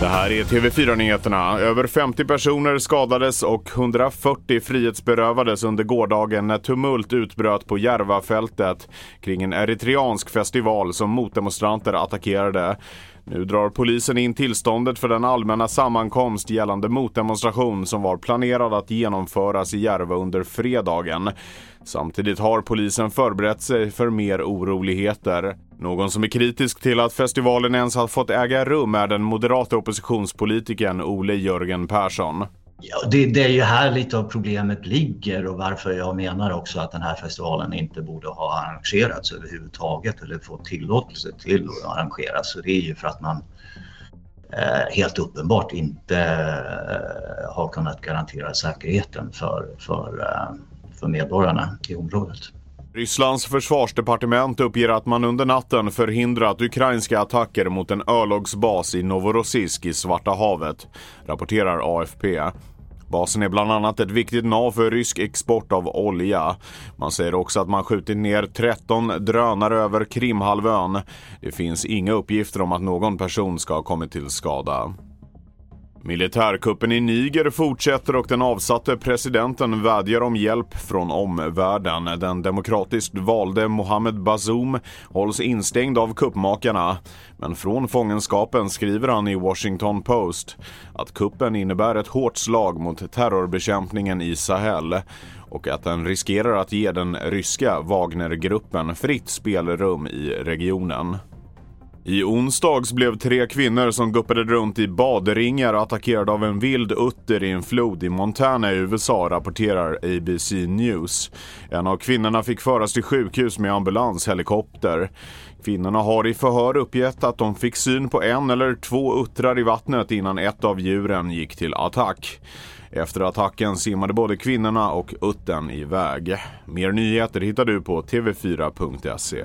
Det här är TV4-nyheterna. Över 50 personer skadades och 140 frihetsberövades under gårdagen när tumult utbröt på Järvafältet kring en eritreansk festival som motdemonstranter attackerade. Nu drar polisen in tillståndet för den allmänna sammankomst gällande motdemonstration som var planerad att genomföras i Järva under fredagen. Samtidigt har polisen förberett sig för mer oroligheter. Någon som är kritisk till att festivalen ens har fått äga rum är den moderata oppositionspolitikern Ole Jörgen Persson. Ja, det, det, är ju här lite av problemet ligger och varför jag menar också att den här festivalen inte borde ha arrangerats överhuvudtaget eller fått tillåtelse till att arrangeras. Så det är ju för att man eh, helt uppenbart inte eh, har kunnat garantera säkerheten för, för, eh, för medborgarna i området. Rysslands försvarsdepartement uppger att man under natten förhindrat ukrainska attacker mot en örlogsbas i Novorossiysk i Svarta havet, rapporterar AFP. Basen är bland annat ett viktigt nav för rysk export av olja. Man säger också att man skjutit ner 13 drönare över Krimhalvön. Det finns inga uppgifter om att någon person ska ha kommit till skada. Militärkuppen i Niger fortsätter och den avsatte presidenten vädjar om hjälp från omvärlden. Den demokratiskt valde Mohamed Bazoum hålls instängd av kuppmakarna. Men från fångenskapen skriver han i Washington Post att kuppen innebär ett hårt slag mot terrorbekämpningen i Sahel och att den riskerar att ge den ryska Wagnergruppen fritt spelrum i regionen. I onsdags blev tre kvinnor som guppade runt i badringar attackerade av en vild utter i en flod i Montana i USA, rapporterar ABC News. En av kvinnorna fick föras till sjukhus med ambulanshelikopter. Kvinnorna har i förhör uppgett att de fick syn på en eller två uttrar i vattnet innan ett av djuren gick till attack. Efter attacken simmade både kvinnorna och uttern iväg. Mer nyheter hittar du på tv4.se.